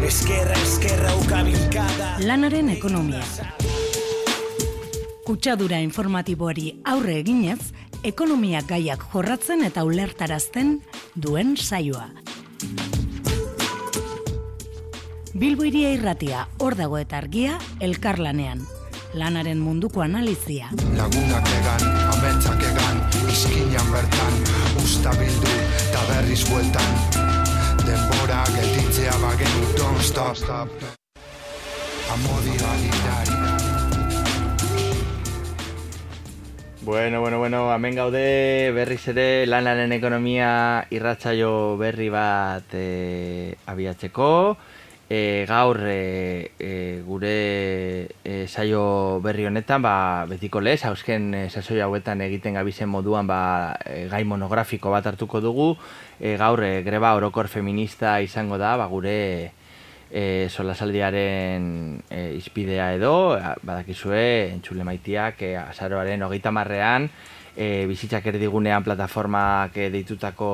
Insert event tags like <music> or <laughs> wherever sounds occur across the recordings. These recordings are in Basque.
Eskerra, eskerra, ukabilkada Lanaren ekonomia. Kutsadura informatiboari aurre eginez, ekonomia gaiak jorratzen eta ulertarazten duen saioa. Bilbo iria irratia, hor dago eta argia, elkarlanean. Lanaren munduko analizia. Lagunak egan, ametsak egan, izkinan bertan, usta bildu, eta berriz bueltan. Denbora gelditzea bagenu, don't stop. Amodialitari. Bueno, bueno, bueno, hemen gaude berriz ere lanaren ekonomia irratsaio berri bat e, abiatzeko. E, gaur e, e, gure e, saio berri honetan, ba, betiko lez, hausken e, sasoi hauetan egiten gabizen moduan ba, e, gai monografiko bat hartuko dugu. E, gaur e, greba orokor feminista izango da, ba, gure e, solasaldiaren e, izpidea edo, badakizue, entzule maitiak, e, azaroaren hogeita marrean, e, bizitzak erdigunean plataformak e, deitutako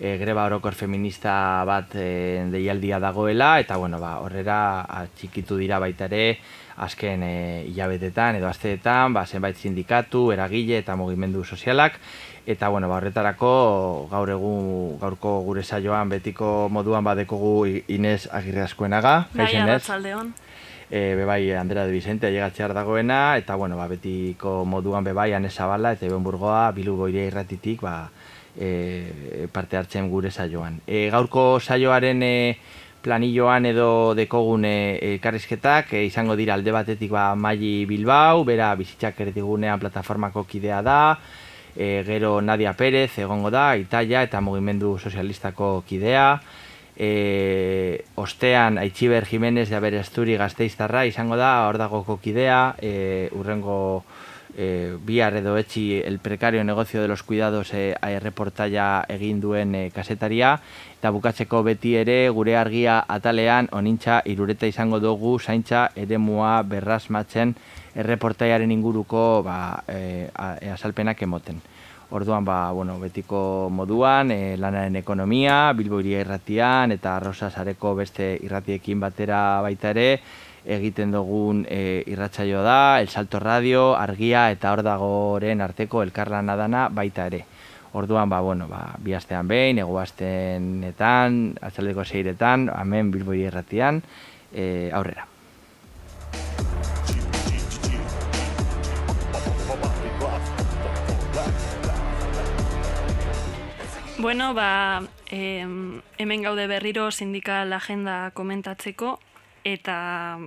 e, greba orokor feminista bat e, deialdia dagoela, eta bueno, ba, horrera atxikitu dira baita ere, azken e, hilabetetan edo asteetan, ba, zenbait sindikatu, eragile eta mugimendu sozialak, eta bueno, ba, horretarako gaur egun gaurko gure saioan betiko moduan badekogu Inez Agirre Askoenaga. Bai, Inez? arratsaldeon. e, bebai Andrea de Vicente llegatzear dagoena eta bueno, ba, betiko moduan bebai Ane Zabala eta Eben Burgoa Bilbo iria irratitik ba, e, parte hartzen gure saioan. E, gaurko saioaren e, planilloan edo dekogun e, elkarrizketak e, izango dira alde batetik ba, Maili Bilbao, bera bizitzak erdigunean plataformako kidea da, e, gero Nadia Pérez egongo da, Italia eta Mugimendu Sozialistako kidea, e, ostean Aitziber Jimenez de Aberasturi gazteiztarra izango da, hor dagoko kidea, e, urrengo e, bihar edo etxi el precario negocio de los cuidados e, reportaia egin duen e, kasetaria, eta bukatzeko beti ere gure argia atalean onintza irureta izango dugu zaintza eremua berrazmatzen erreportaiaren inguruko ba, e, a- e, azalpenak emoten. Orduan, ba, bueno, betiko moduan, e, lanaren ekonomia, Bilbo irratian eta Rosa Sareko beste irratiekin batera baita ere, egiten dugun e, irratsaio da, El Salto Radio, Argia eta hor dagoren arteko elkarlana dana baita ere. Orduan, ba, bueno, ba, bi astean behin, ego astenetan, atzaldeko seiretan, hemen Bilbo iria irratian, e, aurrera. Bueno, ba, em, hemen gaude berriro sindikal agenda komentatzeko, eta,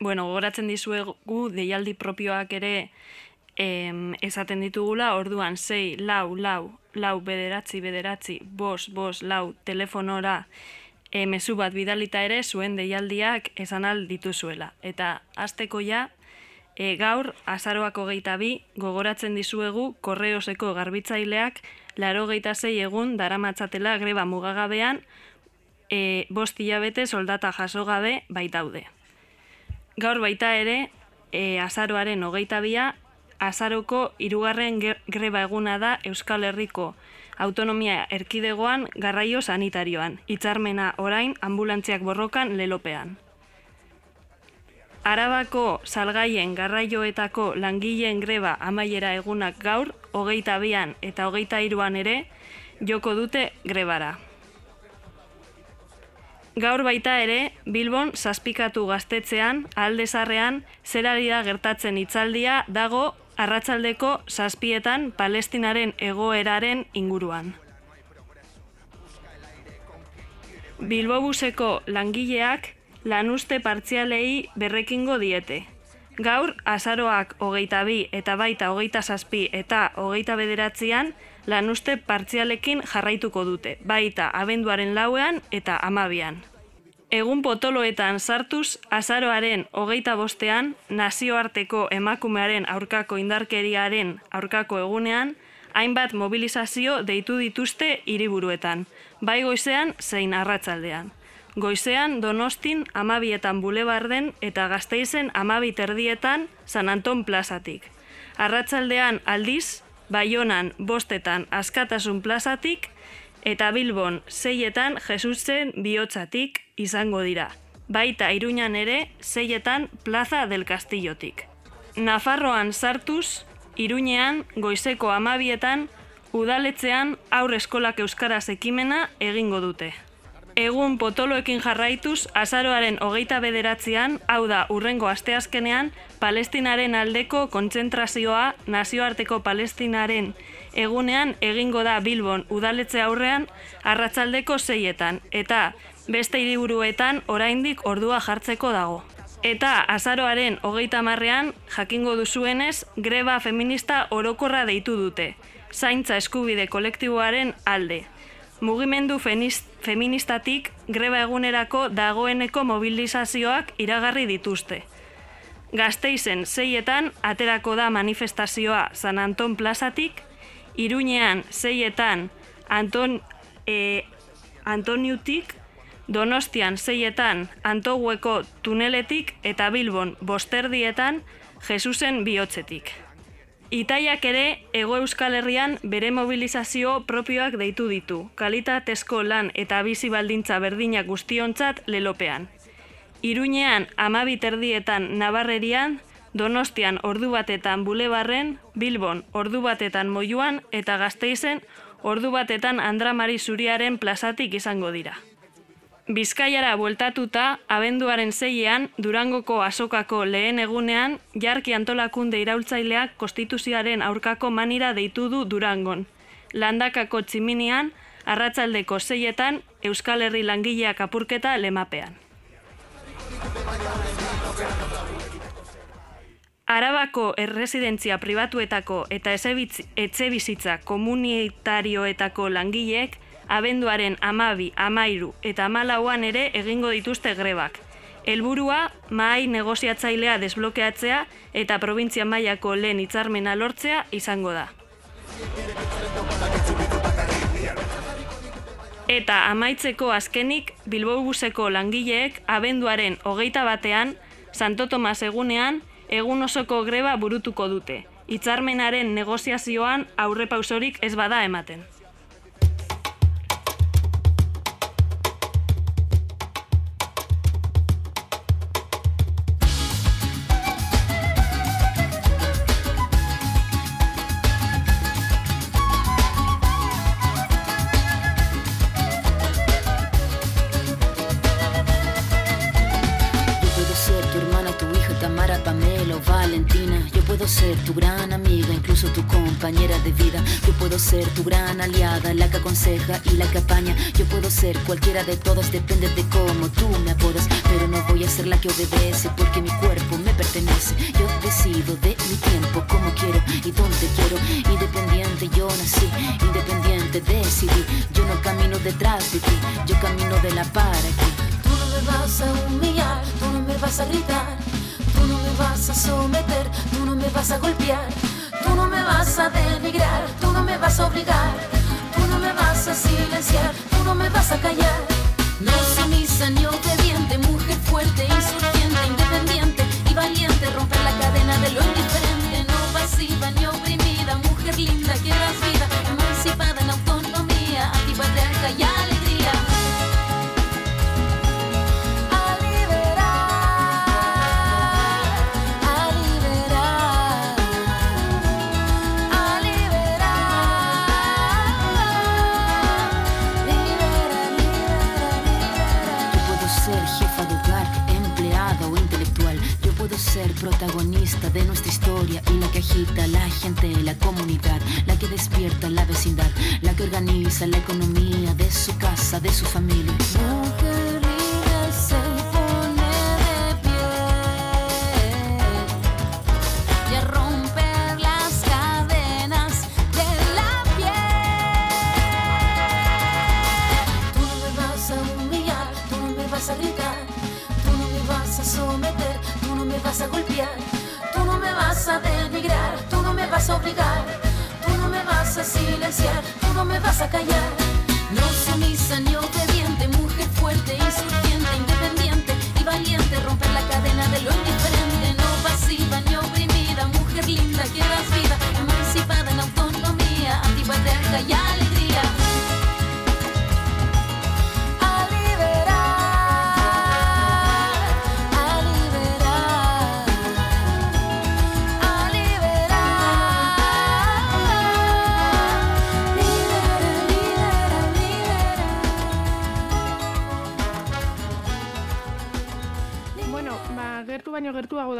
bueno, gogoratzen dizuegu deialdi propioak ere em, esaten ditugula, orduan 6, lau, lau, lau, bederatzi, bederatzi, bos, bos, lau, telefonora, e, mezu bat bidalita ere zuen deialdiak esan al dituzuela. Eta azteko ja, e, gaur, azaroako geita bi, gogoratzen dizuegu korreoseko garbitzaileak laro geita zei egun daramatzatela greba mugagabean e, bost hilabete soldata jaso gabe baitaude. Gaur baita ere, e, azaroaren hogeita bia, azaroko hirugarren ge- greba eguna da Euskal Herriko autonomia erkidegoan garraio sanitarioan, hitzarmena orain ambulantziak borrokan lelopean. Arabako salgaien garraioetako langileen greba amaiera egunak gaur, hogeita bian eta hogeita iruan ere, joko dute grebara. Gaur baita ere, Bilbon zazpikatu gaztetzean, aldezarrean, zerari da gertatzen hitzaldia dago arratsaldeko zazpietan Palestinaren egoeraren inguruan. Bilbobuseko langileak lanuzte partzialei berrekingo diete. Gaur, azaroak hogeita bi eta baita hogeita zazpi eta hogeita bederatzean lanuzte partzialekin jarraituko dute, baita abenduaren lauean eta amabian. Egun potoloetan sartuz, azaroaren hogeita bostean, nazioarteko emakumearen aurkako indarkeriaren aurkako egunean, hainbat mobilizazio deitu dituzte hiriburuetan, bai goizean zein arratsaldean. Goizean Donostin amabietan bulebarden eta gazteizen amabit erdietan San Anton plazatik. Arratsaldean aldiz, Baionan bostetan askatasun plazatik eta Bilbon seietan Jesusen bihotzatik izango dira. baita iruñan ere zeietan Plaza del Castillotik. Nafarroan sartuz, iruñean goizeko amabietan, udaletzean aur eskolak euskaraz ekimena egingo dute. Egun potoloekin jarraituz, azaroaren hogeita bederatzean, hau da urrengo asteazkenean, palestinaren aldeko kontzentrazioa nazioarteko palestinaren egunean egingo da Bilbon udaletze aurrean arratzaldeko zeietan, eta beste hiriburuetan oraindik ordua jartzeko dago. Eta azaroaren hogeita marrean, jakingo duzuenez, greba feminista orokorra deitu dute, zaintza eskubide kolektiboaren alde. Mugimendu feministatik greba egunerako dagoeneko mobilizazioak iragarri dituzte. Gazteizen zeietan aterako da manifestazioa San Anton plazatik, Iruñean zeietan Anton, e, Antoniutik, Donostian zeietan Antogueko tuneletik eta Bilbon bosterdietan Jesusen bihotzetik. Itaiak ere, Ego Euskal Herrian bere mobilizazio propioak deitu ditu, kalitatezko lan eta bizi baldintza berdinak guztiontzat lelopean. Iruñean amabit erdietan Nabarrerian, Donostian ordu batetan Bulebarren, Bilbon ordu batetan Moiuan eta Gasteizen ordu batetan Andramari Zuriaren plazatik izango dira. Bizkaiara bueltatuta, abenduaren zeiean, Durangoko asokako lehen egunean, jarki antolakunde iraultzaileak konstituzioaren aurkako manira deitu du Durangon. Landakako tximinian, arratzaldeko zeietan, Euskal Herri langileak apurketa lemapean. Arabako erresidentzia pribatuetako eta etxe bizitza komunitarioetako langileek abenduaren amabi, amairu eta amalauan ere egingo dituzte grebak. Helburua mahai negoziatzailea desblokeatzea eta provintzia mailako lehen hitzarmena lortzea izango da. Eta amaitzeko azkenik Bilbobuseko langileek abenduaren hogeita batean, Santo Tomas egunean, egun osoko greba burutuko dute. Hitzarmenaren negoziazioan aurrepausorik ez bada ematen. Y la que apaña. Yo puedo ser cualquiera de todas, depende de cómo tú me apodas. Pero no voy a ser la que obedece porque mi cuerpo me pertenece. Yo decido de mi tiempo, como quiero y dónde quiero. Independiente yo nací, independiente decidí. Yo no camino detrás de ti, yo camino de la para aquí. Tú no me vas a humillar, tú no me vas a gritar Tú no me vas a someter, tú no me vas a golpear, tú no me vas a denigrar, tú no me vas a obligar, tú me vas a silenciar, tú me vas a callar. No sumisa ni obediente, mujer fuerte, insurgente, independiente y valiente, romper la cadena de lo indiferente, no pasiva ni oprimida, mujer linda que das vida, emancipada en autonomía, antipatriarca y protagonista de nuestra historia y la que agita la gente, la comunidad, la que despierta la vecindad, la que organiza la economía de su casa, de su familia. Сакая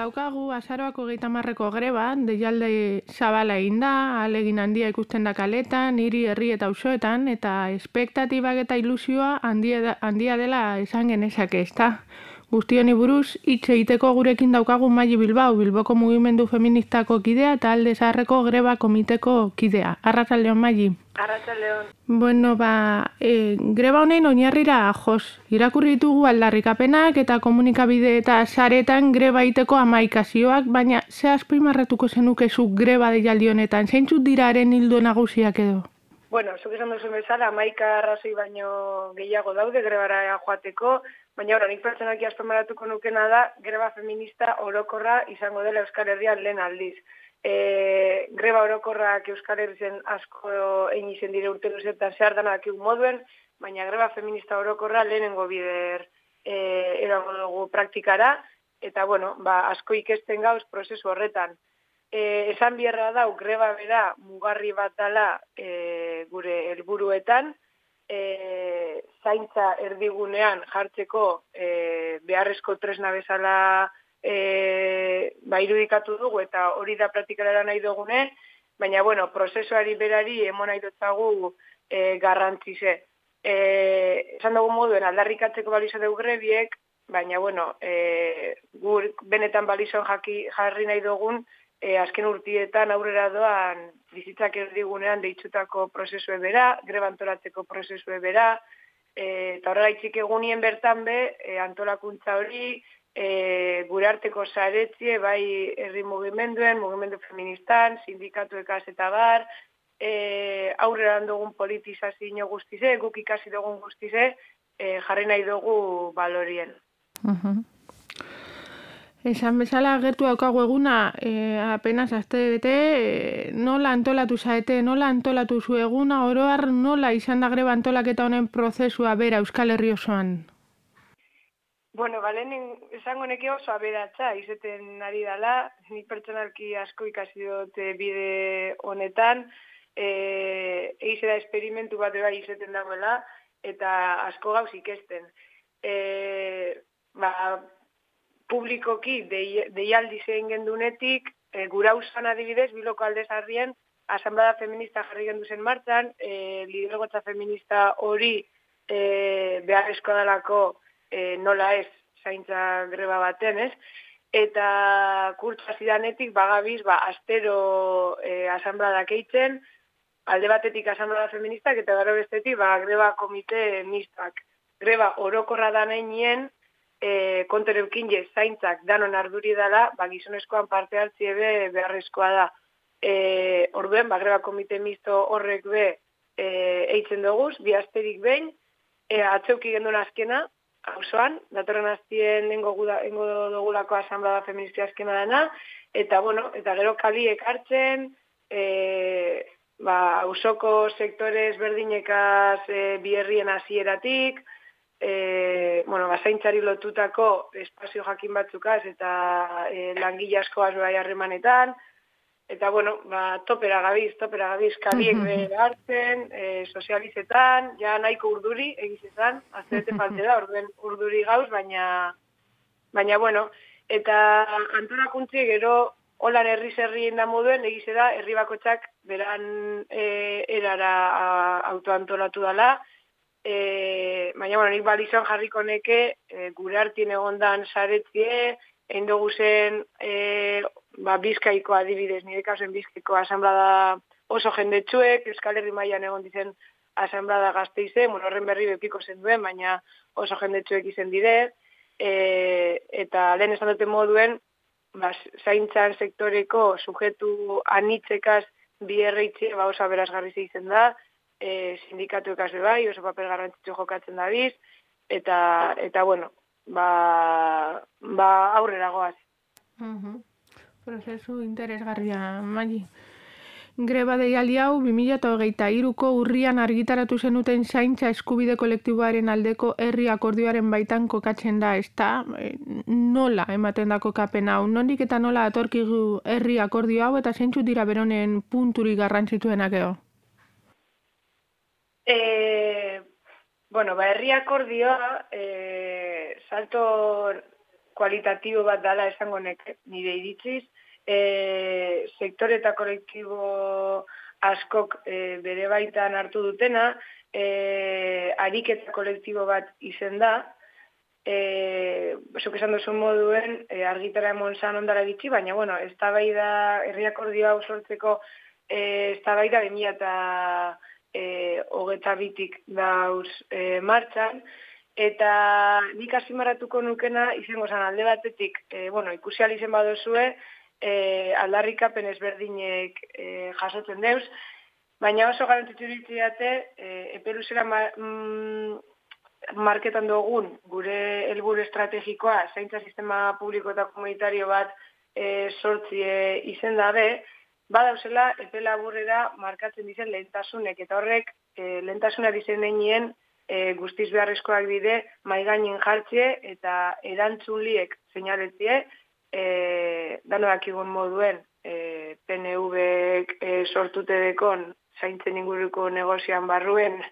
daukagu, azaroako geita marreko greba, deialde zabala egin da, alegin handia ikusten da kaletan, hiri herri eta usoetan, eta espektatibak eta ilusioa handia, handia dela esan genezake, ez da? Guzti honi buruz, hitz egiteko gurekin daukagu Maili Bilbao, Bilboko mugimendu feministako kidea eta alde zaharreko greba komiteko kidea. Arratzaldeon, Maili. Arratzaldeon. Bueno, ba, e, greba honein oinarrira jos. Irakurri ditugu aldarrikapenak eta komunikabide eta saretan greba iteko amaikazioak, baina ze azpimarratuko zenukezu greba deialdi honetan, zeintzut diraren hildo nagusiak edo? Bueno, zuk esan duzu bezala, amaika arrazoi baino gehiago daude grebara joateko, Baina hori, nik pertsenaki azpemaratuko nukena da, greba feminista orokorra izango dela Euskal Herrian lehen aldiz. E, greba orokorrak Euskal Herrizen asko egin izen dire urte luzetan zehar danak moduen, baina greba feminista orokorra lehenengo bider e, erango dugu praktikara, eta bueno, ba, asko ikesten gauz prozesu horretan. E, esan bierra dau, greba bera mugarri bat dala e, gure helburuetan, e, zaintza erdigunean jartzeko e, beharrezko tresna bezala e, ba, irudikatu dugu eta hori da praktikara nahi dugune, baina bueno, prozesuari berari emon nahi dutzagu e, garrantzize. E, esan dugu moduen aldarrikatzeko balizo dugu grebiek, baina bueno, e, gur benetan balizon jaki, jarri nahi dugun, e, azken urtietan aurrera doan bizitzak erdigunean deitzutako prozesue bera, greba antolatzeko prozesue bera, e, eta horrela itxik egunien bertan be, e, antolakuntza hori, e, gure arteko zaretzie, bai herri mugimenduen, mugimendu feministan, sindikatu ekaz eta bar, e, aurrera dugun politizazio guztize, guk ikasi dugun guztize, e, jarri nahi dugu balorien. Uh Esan bezala gertu daukagu eguna, e, apenas azte bete, e, nola antolatu zaete, nola antolatu zu eguna, oroar nola izan da greba antolaketa honen prozesua bera Euskal Herri osoan? Bueno, balen esango neke oso aberatza, izeten ari dala, ni pertsonalki asko ikasi dut bide honetan, e, eize da esperimentu bat bai izeten dagoela, eta asko gauz ikesten. E, ba, publikoki deialdi zein gendunetik, e, gura usan adibidez, biloko aldez harrien, asamblada feminista jarri gendu zen martzan, e, lidergotza feminista hori e, beharrezko dalako e, nola ez zaintza greba baten, ez? Eta kurtza zidanetik bagabiz, ba, astero e, asamblada keitzen, alde batetik asamblada feministak eta gero bestetik ba, greba komite mistak. Greba orokorra da nahi nien, e, kontereukin je zaintzak danon arduri dela, ba, gizonezkoan parte hartzi ebe beharrezkoa da. E, orduen, ba, greba komite misto horrek be e, eitzen doguz, bi asterik behin, e, atzeuki gendun azkena, hausoan, datorren aztien nengo, nengo dugulako asamblada feministia azkena dena, eta, bueno, eta gero kaliek hartzen, e, ba, hausoko sektores berdinekaz e, bierrien hasieratik, e, bueno, bazaintzari lotutako espazio jakin batzukaz eta e, langile asko bai harremanetan, eta bueno, ba, topera gabiz, topera gabiz, kaliek behar hartzen, e, sozializetan, ja nahiko urduri egizetan, azterete <laughs> falte da, orduen urduri gauz, baina, baina bueno, eta antolakuntzi gero holan herri zerrien da moduen, egize da, herri bakotxak beran e, erara autoantolatu dala, e, baina, bueno, nik balizan jarriko neke, e, gure hartien egondan saretzie, endogu zen, e, ba, bizkaiko adibidez, nire kasen bizkaiko asamblada oso jendetsuek, Euskal Herri mailan egon dizen asamblada gazteize, bueno, horren berri bepiko zen duen, baina oso jendetsuek izen dire, e, eta lehen esan dute moduen, ba, zaintzan sektoreko sujetu anitzekaz bi ba, oso berazgarri zeitzen da, e, sindikatu ekasle bai, oso paper garrantzitsu jokatzen dabiz, eta, eta bueno, ba, ba aurrera goaz. Uh Prozesu interesgarria, Magi. Greba deialdi hau, 2008 iruko urrian argitaratu zenuten zaintza eskubide kolektiboaren aldeko herri akordioaren baitan kokatzen da, ez da, e, nola ematen dako kapen hau, nondik eta nola atorkigu herri akordio hau, eta zeintzu dira beronen punturi garrantzituenak eo? E, bueno, ba, herri akordioa, e, salto kualitatibo bat dala esango nek nire iritziz, e, sektore eta kolektibo askok e, bere baitan hartu dutena, e, ariketa kolektibo bat izen da, e, zuk esan duzu moduen, e, argitara emon zan ondara gitxi, baina, bueno, ez da bai da, herriak ordio hau sortzeko, e, ez da bai da, eta e, hogeta bitik dauz e, martxan, eta nik asimaratuko nukena, izango zan alde batetik, e, bueno, ikusi alizen badozue, e, aldarrikapen ezberdinek e, jasotzen deuz, baina oso garantitzu ditziate, e, epeluzera ma, mm, marketan dugun gure helburu estrategikoa zaintza sistema publiko eta komunitario bat e, sortzi e, izen dabe, badauzela epe laburrera markatzen dizen lehentasunek eta horrek e, lehentasuna dizen nenien e, guztiz beharrezkoak bide maigainen jartzie eta erantzunliek seinaletie e, danoak igun moduen e, PNV e, sortute dekon zaintzen inguruko negozian barruen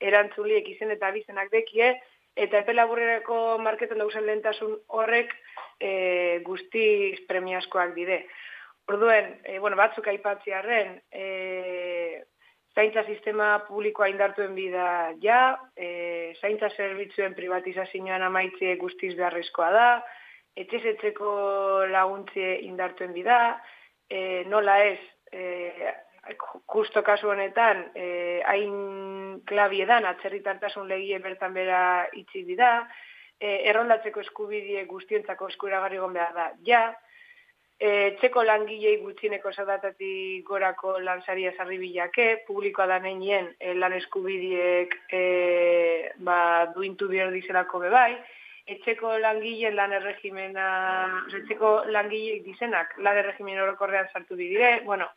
erantzuliek izen eta bizenak dekie, eta epe laburrerako marketan dauzen lehentasun horrek e, guztiz premiaskoak dide. Orduen, e, bueno, batzuk aipatziarren, e, zaintza sistema publikoa indartuen bida ja, e, zaintza zerbitzuen privatizazioan amaitzie guztiz beharrezkoa da, etxezetzeko laguntzie indartuen bida, e, nola ez, e, justo kasu honetan, eh, hain klabiedan atzerritartasun legie bertan bera itzi dira, eh, errondatzeko eskubidie guztientzako eskuragarri gon behar da, ja, eh, txeko langilei gutxineko zadatati gorako lanzaria zarri bilake, publikoa da neinien eh, lan eskubidiek eh, ba, duintu behar dizelako bebai, etxeko langileen lan erregimena, etxeko langileik dizenak lan erregimen orokorrean sartu bidire, bueno,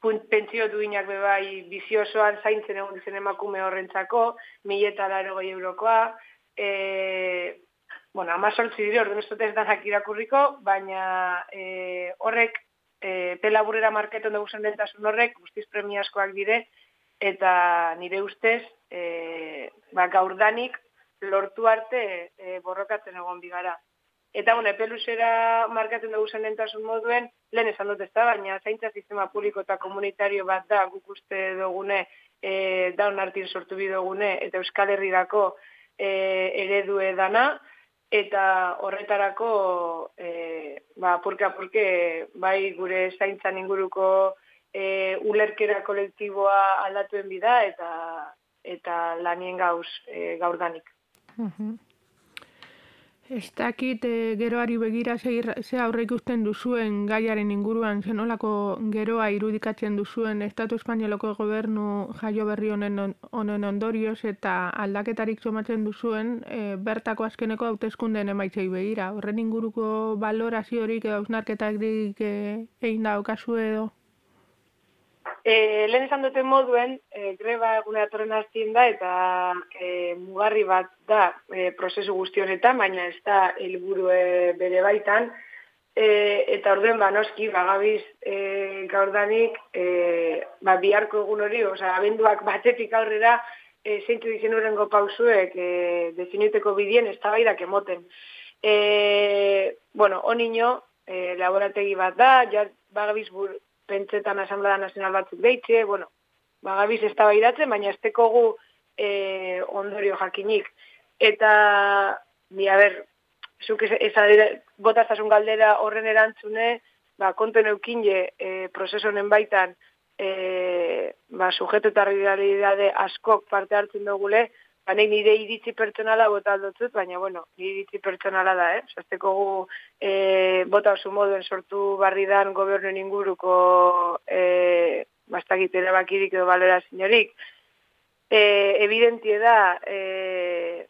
pentsio duinak bebai biziosoan zaintzen egon dizen emakume horrentzako, mila eta laro eurokoa, e, bueno, ama sortzi dire, orduan ez danak irakurriko, baina e, horrek, e, pelaburera marketon dugu zen dentasun horrek, guztiz premiaskoak dire, eta nire ustez, e, ba, gaurdanik, lortu arte e, borrokatzen egon bigara. Eta, bueno, epeluzera markatzen dugu zen lentasun moduen, lehen esan dut ez da, baina zaintza sistema publiko eta komunitario bat da, guk uste dugune, e, daun artin sortu bi dugune, eta Euskal Herrirako e, eredue dana, eta horretarako, e, ba, purka, purke, bai gure zaintzan inguruko e, ulerkera kolektiboa aldatuen bida, eta eta lanien gauz e, gaurdanik. Ez dakit e, geroari begira ze, aurre ikusten duzuen gaiaren inguruan zenolako geroa irudikatzen duzuen Estatu Espainoloko gobernu jaio berri honen, honen ondorioz eta aldaketarik somatzen duzuen e, bertako azkeneko hauteskundeen emaitzei begira. Horren inguruko valoraziorik edo ausnarketak e, egin da okazu edo? E, lehen esan duten moduen, e, greba egune atorren hastien da, eta e, mugarri bat da e, prozesu guzti honetan, baina ez da helburu bere baitan. E, eta orduen ba, noski, bagabiz e, gaurdanik, e, ba, biharko egun hori, oza, abenduak batetik aurrera, e, zeintu dizen urrengo pausuek, e, definiteko bidien, ez da baidak emoten. E, bueno, onino, e, laborategi bat da, ja, bagabiz pentsetan Asamblea Nazional batzuk deitxe, bueno, bagabiz ez tabaidatzen, baina ez tekogu e, ondorio jakinik. Eta, bi, a ber, zuk ez, ez galdera horren erantzune, ba, konten eukinje e, prozesonen baitan, e, ba, sujeto eta askok parte hartzen dugule, ba, nire iritzi pertsonala bota aldotzut, baina, bueno, nire iritzi pertsonala da, eh? Zazteko gu, e, bota oso moduen sortu barri dan gobernuen inguruko e, bastakit erabakirik edo balera ziniorik. E, evidentie da, e,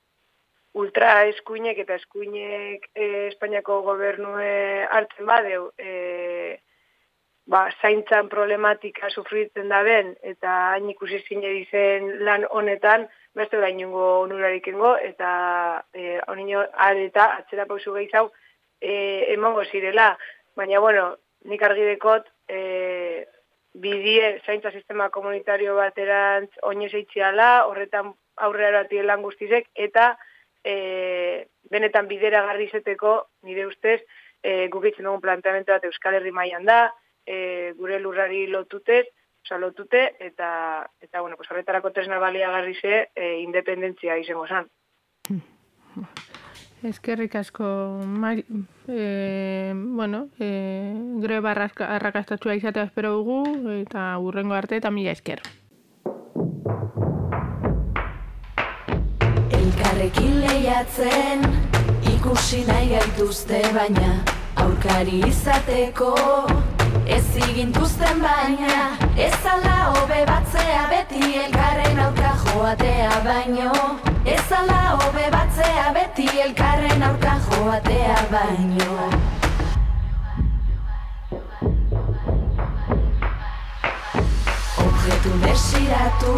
ultra eskuinek eta eskuinek e, Espainiako gobernue hartzen badeu, e, ba, zaintzan problematika sufritzen da ben, eta hain ikusi zine dizen lan honetan, beste da inungo onurarik ingo, eta e, onino eta atzera pausu gehiago e, emango zirela. Baina, bueno, nik argidekot e, bidie zaintza sistema komunitario baterantz oinez eitziala, horretan aurrera lan guztizek, eta e, benetan bidera garri izeteko, nire ustez, e, guk itzen dugun planteamentu bat Euskal Herri mailan da, e, gure lurrari lotutez, oza, lotute, eta, eta bueno, pues, horretarako tresna balia garri ze, e, independentzia izango zan. Eskerrik asko, Mari, e, bueno, e, greba arrakastatua izatea espero dugu, eta urrengo arte eta mila esker. Elkarrekin lehiatzen, ikusi nahi gaituzte baina, aurkari izateko, ez igintuzten baina, ez ala hobe batzea beti elkarren aurka joatea baino, Ez ala hobe batzea beti elkarren aurka joatea baino. Objetu desiratu,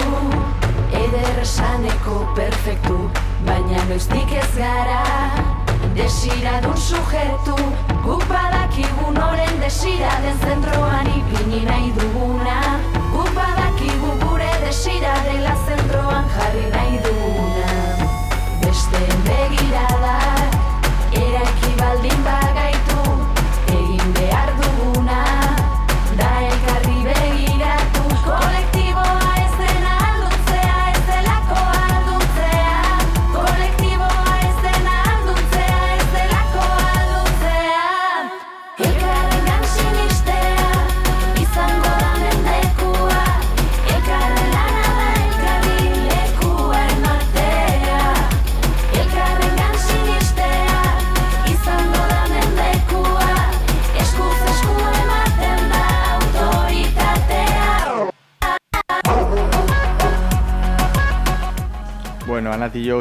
eder esaneko perfektu Baina noiztik ez gara, desiradun sujetu Guk badakigun oren desira den zentroan ipini nahi duguna. Guk badakigu gure desira dela zentroan jarri nahi duguna. Besteen begirada Eraiki baldin bagaitu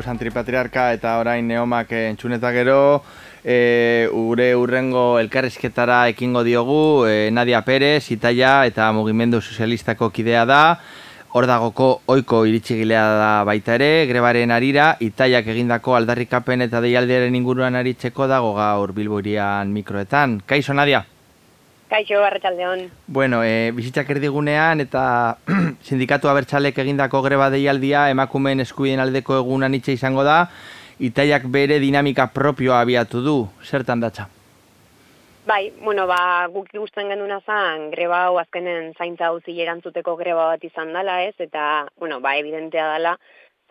Anatillo Santripatriarka eta orain neomak entzuneta gero, e, gure urrengo elkarrizketara ekingo diogu, e, Nadia Perez, Itaia eta Mugimendu Sozialistako kidea da, hor dagoko oiko iritsigilea da baita ere, grebaren arira, Itaiak egindako aldarrikapen eta deialdearen inguruan aritzeko dago gaur Bilboirian mikroetan. Kaixo, Nadia? Kaixo, arratsaldeon. Bueno, e, bizitzak erdigunean eta <clears throat> sindikatu abertzalek egindako greba deialdia emakumeen eskubideen aldeko egunan itxe izango da, itaiak bere dinamika propioa abiatu du. Zertan datza? Bai, bueno, ba, guk ikusten genduna zan, greba hau azkenen zaintza hau erantzuteko greba bat izan dela, ez? Eta, bueno, ba, evidentea dela,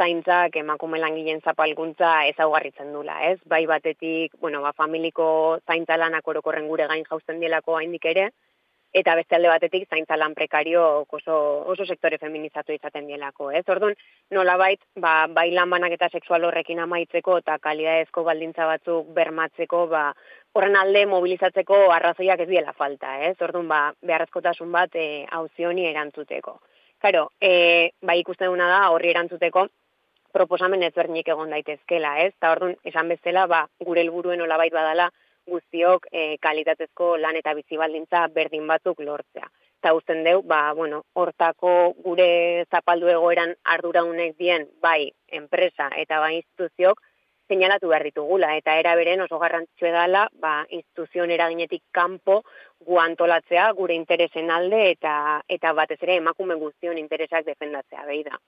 zaintzak emakume langileen zapalkuntza ezaugarritzen dula, ez? Bai batetik, bueno, ba, familiko zaintza lanak orokorren gure gain jausten dielako haindik ere, eta beste alde batetik zaintza lan prekario oso, oso sektore feminizatu izaten dielako, ez? Orduan, nolabait, ba, bai lan banaketa sexual horrekin amaitzeko eta kalidadezko baldintza batzuk bermatzeko, ba, horren alde mobilizatzeko arrazoiak ez diela falta, ez? Orduan, ba, beharrezkotasun bat e, hauzioni erantzuteko. Karo, e, bai ikusten duna da horri erantzuteko proposamen ezberdinik egon daitezkela, ez? Ta orduan, esan bezala, ba, gure helburuen olabait badala guztiok e, kalitatezko lan eta bizi baldintza berdin batzuk lortzea. Eta usten deu, ba, bueno, hortako gure zapaldu egoeran arduraunek dien, bai, enpresa eta bai instituziok, seinalatu behar ditugula, eta era beren oso garrantzitsua dela, ba, instituzion eraginetik kanpo gu antolatzea gure interesen alde eta eta batez ere emakume guztion interesak defendatzea behi da.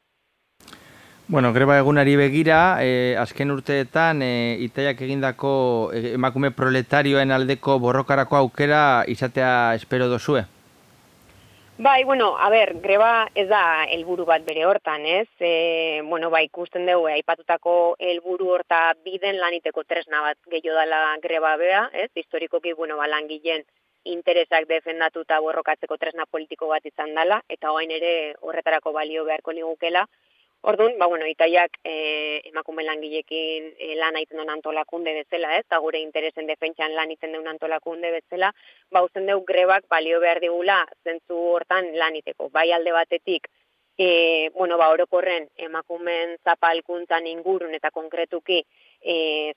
Bueno, greba egunari begira, eh, azken urteetan eh, itaiak egindako eh, emakume proletarioen aldeko borrokarako aukera izatea espero dozue? Bai, bueno, a ber, greba ez da helburu bat bere hortan, ez? E, bueno, bai, ikusten dugu, aipatutako helburu horta biden laniteko tresna bat gehiago dela greba bea, ez? Historikoki, bueno, ba, langileen interesak defendatu eta borrokatzeko tresna politiko bat izan dela, eta hoain ere horretarako balio beharko ligukela. Orduan, ba, bueno, itaiak e, emakume langilekin e, lan aiten duen antolakunde bezala, ez, eta gure interesen defentsan lan iten duen antolakunde bezala, ba, usten dugu grebak balio behar digula zentzu hortan lan iteko. Bai alde batetik, e, bueno, ba, orokorren emakumen zapalkuntzan ingurun eta konkretuki e,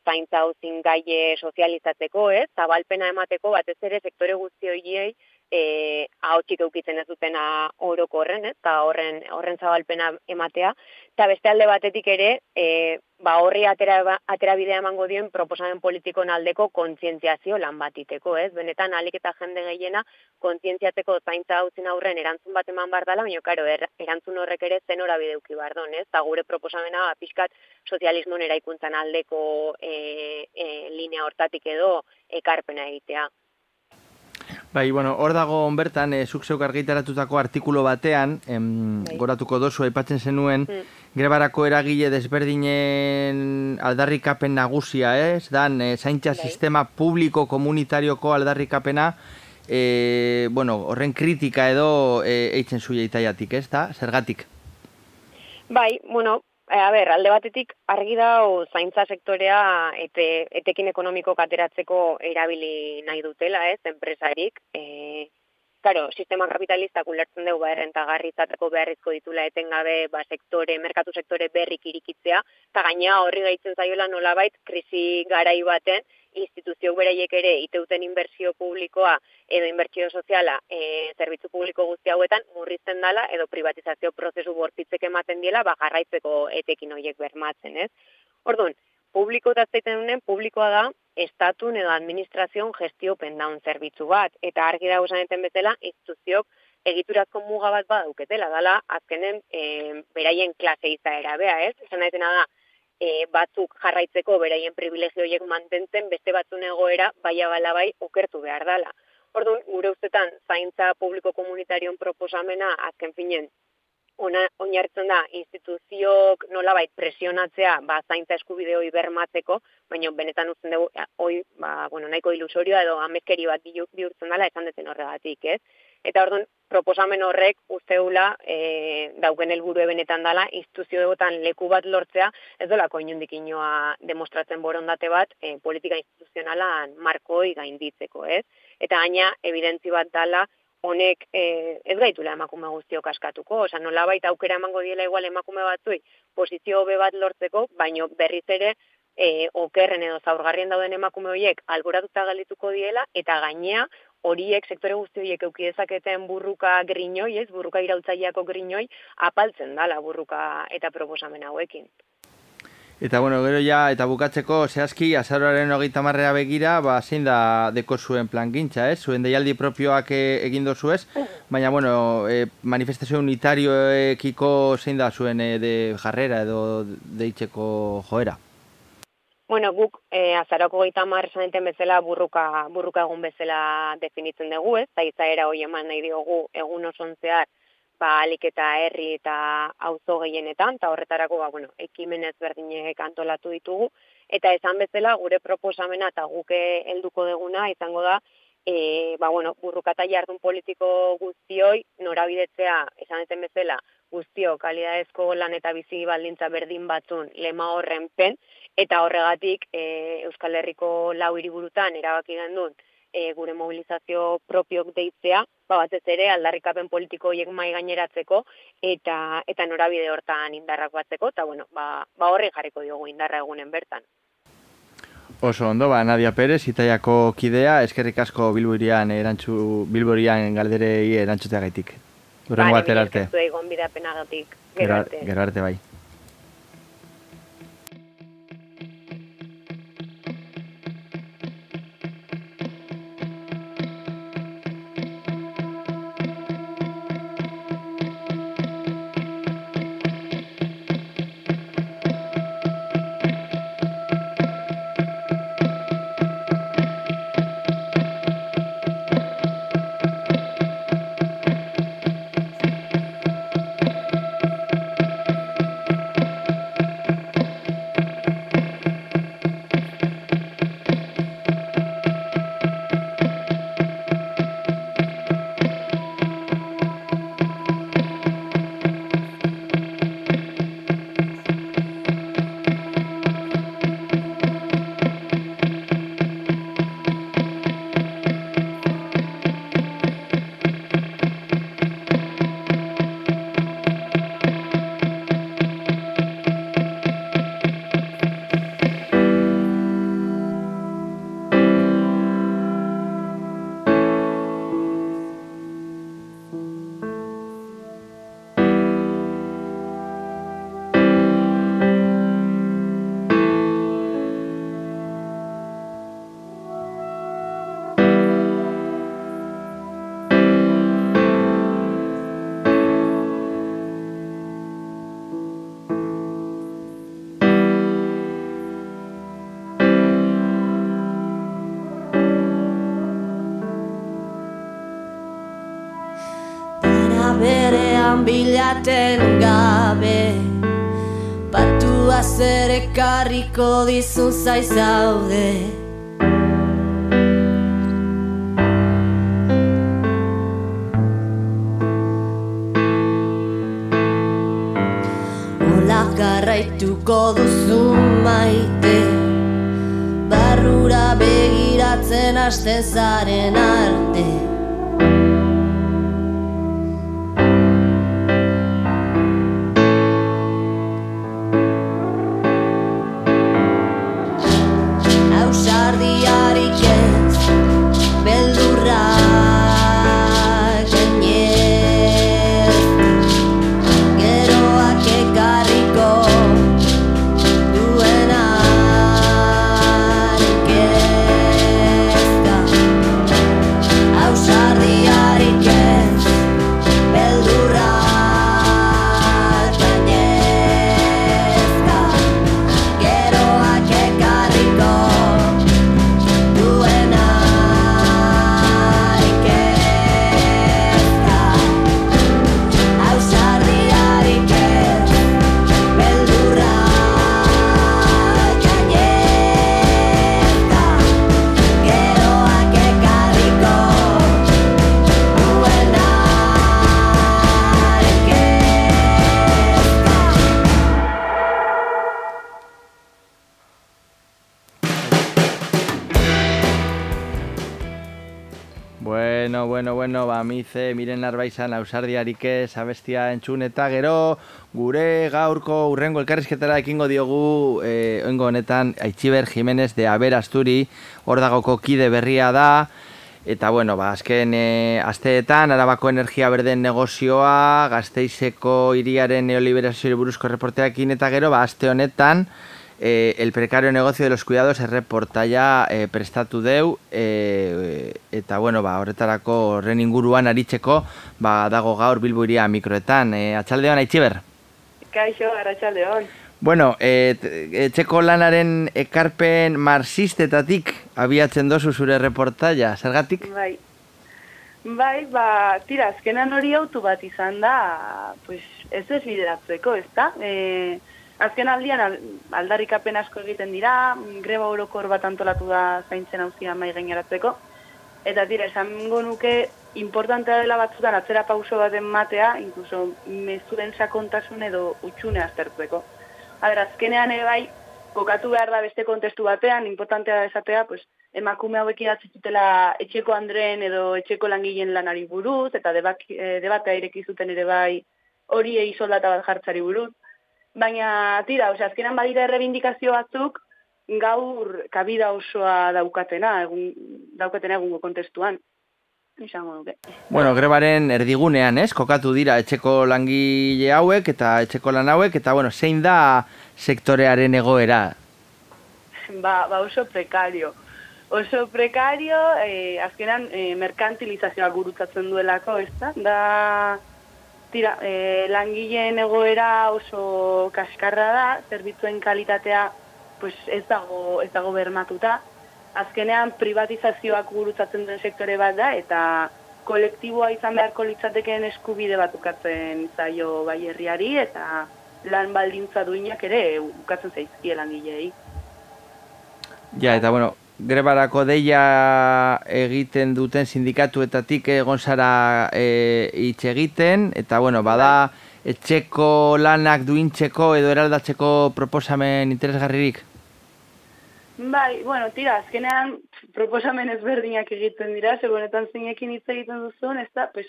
zaintza hauzin gaie sozializatzeko, ez, zabalpena emateko batez ere sektore guzti horiei e, ahotsik eukitzen ez dutena oroko horren, eta horren, horren zabalpena ematea, eta beste alde batetik ere, e, ba horri atera, atera bidea emango dien proposamen politikon aldeko kontzientziazio lan batiteko, ez? Benetan, alik eta jende gehiena kontzientziatzeko zaintza hau aurren erantzun bat eman bar dela, baina, karo, er, erantzun horrek ere zen bideuki bar don, ez? Eta gure proposamena, ba, pixkat, sozialismon eraikuntzan aldeko e, e, linea hortatik edo ekarpena egitea. Bai, bueno, hor dago bertan, e, zuk zeuk argitaratutako artikulo batean, em, bai. goratuko dozu, aipatzen zenuen, mm. grebarako eragile desberdinen aldarrikapen nagusia, ez? Dan, e, zaintza bai. sistema publiko komunitarioko aldarrikapena, e, bueno, horren kritika edo e, eitzen zuia itaiatik, ez da? Zergatik? Bai, bueno, E, a ber, alde batetik argi da o, zaintza sektorea ete, etekin ekonomiko kateratzeko erabili nahi dutela, ez, enpresarik. E, Karo, sistema kapitalista ulertzen dugu ba, errentagarri izateko beharrizko ditula etengabe ba, sektore, merkatu sektore berrik irikitzea, eta gaina horri gaitzen zaiola nolabait krisi garai baten, instituzio beraiek ere iteuten inbertsio publikoa edo inbertsio soziala e, zerbitzu publiko guzti hauetan murrizten dala edo privatizazio prozesu bortitzek ematen diela ba jarraitzeko etekin horiek bermatzen, ez? Orduan, publiko eta zaiten duen publikoa da estatun edo administrazion gestio pendaun zerbitzu bat eta argi da usaneten bezala instituziok egiturazko muga bat badauketela dala azkenen e, beraien klase izaera bea, ez? Esan da, e, batzuk jarraitzeko beraien privilegioiek mantentzen beste batzun egoera bala bai okertu behar dala. Orduan, gure ustetan, zaintza publiko komunitarion proposamena azken finen ona oinartzen da instituziok nolabait presionatzea ba zaintza eskubide hori bermatzeko, baina benetan uzten dugu hoi ba bueno, nahiko ilusorioa edo amezkeri bat bihurtzen dela esan deten horregatik, ez? Eta orduan, proposamen horrek usteula e, dauken helburu benetan dala instituzio egotan leku bat lortzea, ez dolako inundik inoa demostratzen borondate bat e, politika instituzionalan markoi gainditzeko, ez? Eta gaina, evidentzi bat dala, honek e, ez gaitula emakume guztio kaskatuko, oza, nola baita aukera emango diela igual emakume batzui posizio hobe bat lortzeko, baino berriz ere e, okerren edo zaurgarrien dauden emakume horiek alboratuta galituko diela, eta gainea horiek sektore guzti horiek euki dezaketen burruka griñoi, ez, burruka irautzaileako griñoi, apaltzen dala burruka eta proposamen hauekin. Eta bueno, gero ja, eta bukatzeko, zehazki, azaroaren hogeita marrea begira, ba, zein da deko zuen plan gintza, ez? Zuen deialdi propioak e, egin dozu ez? Baina, bueno, e, manifestazio unitarioekiko zein da zuen e, de jarrera edo deitzeko joera? Bueno, guk e, azaroko gaita mar bezala burruka, burruka egun bezala definitzen dugu, ez? Eta izaera hoi eman nahi diogu egun oson zehar, ba, alik eta herri eta auzo gehienetan, eta horretarako, ba, bueno, ekimenez berdinek antolatu ditugu. Eta esan bezala, gure proposamena eta guke helduko deguna, izango da, e, ba, bueno, burrukata jardun politiko guztioi, norabidetzea, esan eten bezala, guztio, kalidadezko lan eta bizi baldintza berdin batzun lema horren pen, eta horregatik e, Euskal Herriko lau hiriburutan erabaki gendun e, gure mobilizazio propiok deitzea, ba, batez ere aldarrikapen politiko hiek mai gaineratzeko eta eta norabide hortan indarrak batzeko eta bueno, ba, ba horri jarriko diogu indarra egunen bertan. Oso ondo, ba, Nadia Perez, Itaiako kidea, eskerrik asko Bilburian erantzu, Bilburian galderei erantzutea gaitik. Urrengo batera arte. Gero arte bai. Bilaten gabe. Batua zer ekarriko dizun zaizaude Ola garraituko duzu maite? Barrura begiratzen hasten zaren arte mize, miren arbaizan ausardiarik ez abestia entzun eta gero gure gaurko urrengo elkarrizketara ekingo diogu eh, oingo honetan Aitziber Jimenez de Aber Asturi, hor dagoko kide berria da, eta bueno, ba, azken e, asteetan Arabako Energia Berden negozioa, Gazteizeko hiriaren neoliberazio buruzko reporteakin eta gero, ba, aste honetan, eh, el precario negocio de los cuidados erreportaia eh, prestatu deu eh, eta bueno, ba, horretarako horren inguruan aritzeko ba, dago gaur Bilbo iria mikroetan. Eh, atxaldeon, Aitziber? Kaixo, arratsaldeon. Bueno, eh, etxeko lanaren ekarpen marxistetatik abiatzen dozu zure reportaia, zergatik? Bai. Bai, ba, tira, azkenan hori autu bat izan da, pues, ez ez bideratzeko, ez da? E, azken aldian al- aldarrikapen asko egiten dira, greba orokor bat antolatu da zaintzen hauzia mai gaineratzeko, eta tira, esango nuke importantea dela batzutan atzera pauso baten matea, inkluso mezuren sakontasun edo utxune aztertzeko. A ber, azkenean ere bai, kokatu behar da beste kontestu batean, importantea da esatea, pues, emakume hauek idatzi zutela etxeko andren edo etxeko langileen lanari buruz, eta debak, e, debatea ireki zuten ere bai horiei soldata bat jartzari buruz. Baina, tira, ose, azkenan badira errebindikazio batzuk, gaur kabida osoa daukatena, egun, daukatena egungo kontestuan. Bueno, grebaren erdigunean, ez? Kokatu dira etxeko langile hauek eta etxeko lan hauek, eta bueno, zein da sektorearen egoera? Ba, ba oso prekario. Oso prekario, eh, azkenan eh, merkantilizazioa gurutzatzen duelako, ez da? Da, tira, eh, langileen egoera oso kaskarra da, zerbitzuen kalitatea pues, ez dago ez dago bermatuta. Azkenean privatizazioak gurutzatzen den sektore bat da, eta kolektiboa izan beharko litzatekeen eskubide bat ukatzen zaio bai herriari, eta lan baldintza duinak ere ukatzen zaizkie langileei. Ja, eta bueno, grebarako deia egiten duten sindikatuetatik egon zara e, hitz egiten, eta bueno, bada etxeko lanak duintzeko edo eraldatzeko proposamen interesgarririk? Bai, bueno, tira, azkenean proposamen ezberdinak egiten dira, seguretan zeinekin hitz egiten duzun, ez da, pues,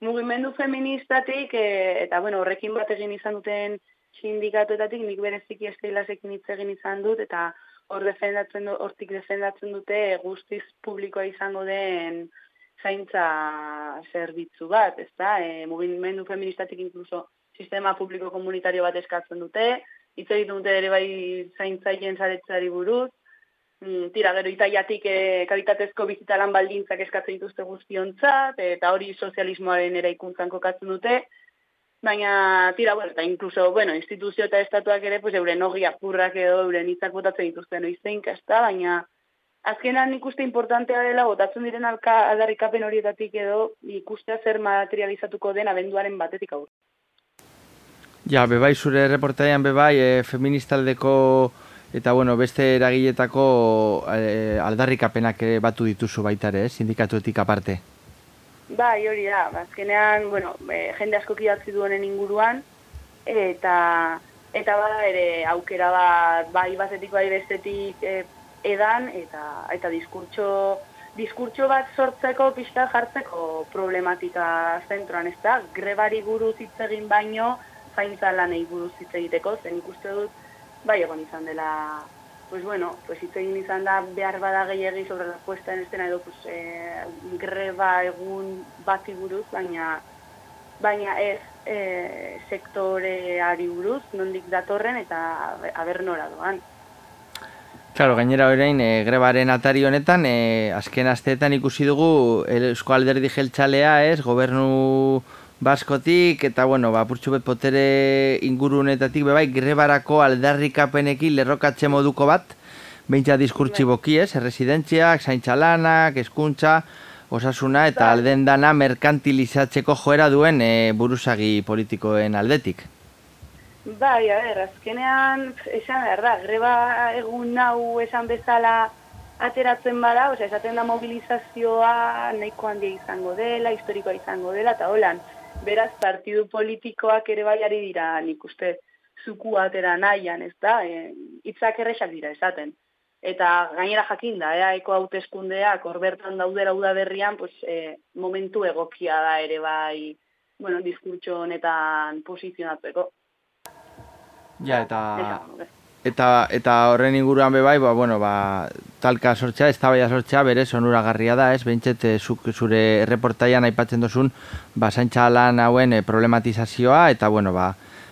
mugimendu feministatik, e, eta bueno, horrekin bat egin izan duten sindikatuetatik, nik bereziki esteilasekin hitz egin izan dut, eta hor defendatzen hortik defendatzen dute guztiz publikoa izango den zaintza zerbitzu bat, ez da, e, mugimendu feministatik inkluso sistema publiko komunitario bat eskatzen dute, hitz egiten dute ere bai zaintzaileen zaretzari buruz, Mm, tira, gero itaiatik e, kalitatezko bizitalan baldintzak eskatzen dituzte guztiontzat, eta hori sozialismoaren eraikuntzan kokatzen dute, baina, tira, bueno, eta inkluso, bueno, instituzio eta estatuak ere, pues, euren hogi apurrak edo euren hitzak botatzen dituzte noizeink, ez da, baina, azkenan ikuste importantea dela, botatzen diren alka, aldarrikapen horietatik edo, ikustea zer materializatuko den abenduaren batetik aurre. Ja, bebai zure reportaian bebai e, feministaldeko eta bueno, beste eragiletako e, aldarrikapenak ere batu dituzu baita ere, eh? sindikatuetik aparte. Bai, hori da, azkenean, bueno, e, jende asko kidatzi duenen inguruan, eta eta bada ere aukera bat bai bazetik bai bestetik e, edan, eta eta diskurtso, diskurtso bat sortzeko, pista jartzeko problematika zentroan, ez da, grebari buruz hitz egin baino, zaintza lanei buruz hitz egiteko, zen ikuste dut, bai egon izan dela, pues bueno, pues hitz egin izan da behar bada gehiagi sobre la puesta en escena edo pues, e, greba egun bati buruz, baina baina ez e, sektoreari buruz, nondik datorren eta aber nora doan. Claro, gainera orain e, grebaren atari honetan, e, azken asteetan ikusi dugu Eusko Alderdi Jeltzalea, ez, gobernu Baskotik, eta bueno, ba, purtsu bet potere ingurunetatik, bebai, grebarako aldarrikapenekin lerrokatxe moduko bat, behintza diskurtsi boki ez, erresidentziak, zaintxalanak, eskuntza, osasuna, eta alden dana merkantilizatzeko joera duen e, buruzagi politikoen aldetik. Bai, a ber, azkenean, esan behar da, greba egun hau esan bezala ateratzen bada, osea, esaten da mobilizazioa nahiko handia izango dela, historikoa izango dela, eta holan, beraz partidu politikoak ere baiari dira nik uste zuku atera nahian, ez da, e, itzak erresak dira esaten. Eta gainera jakin da, ea, eko hauteskundeak hor bertan daudera udaberrian, pues, e, momentu egokia da ere bai, bueno, diskurtso honetan posizionatzeko. Ja, eta... Eta, eta horren inguruan be bai, ba, bueno, ba, talka sortza, ez tabaia sortza, bere sonuragarria da, ez, behintzet, eh, zure erreportaian aipatzen dozun, ba, zaintza lan hauen e, problematizazioa, eta, bueno, ba,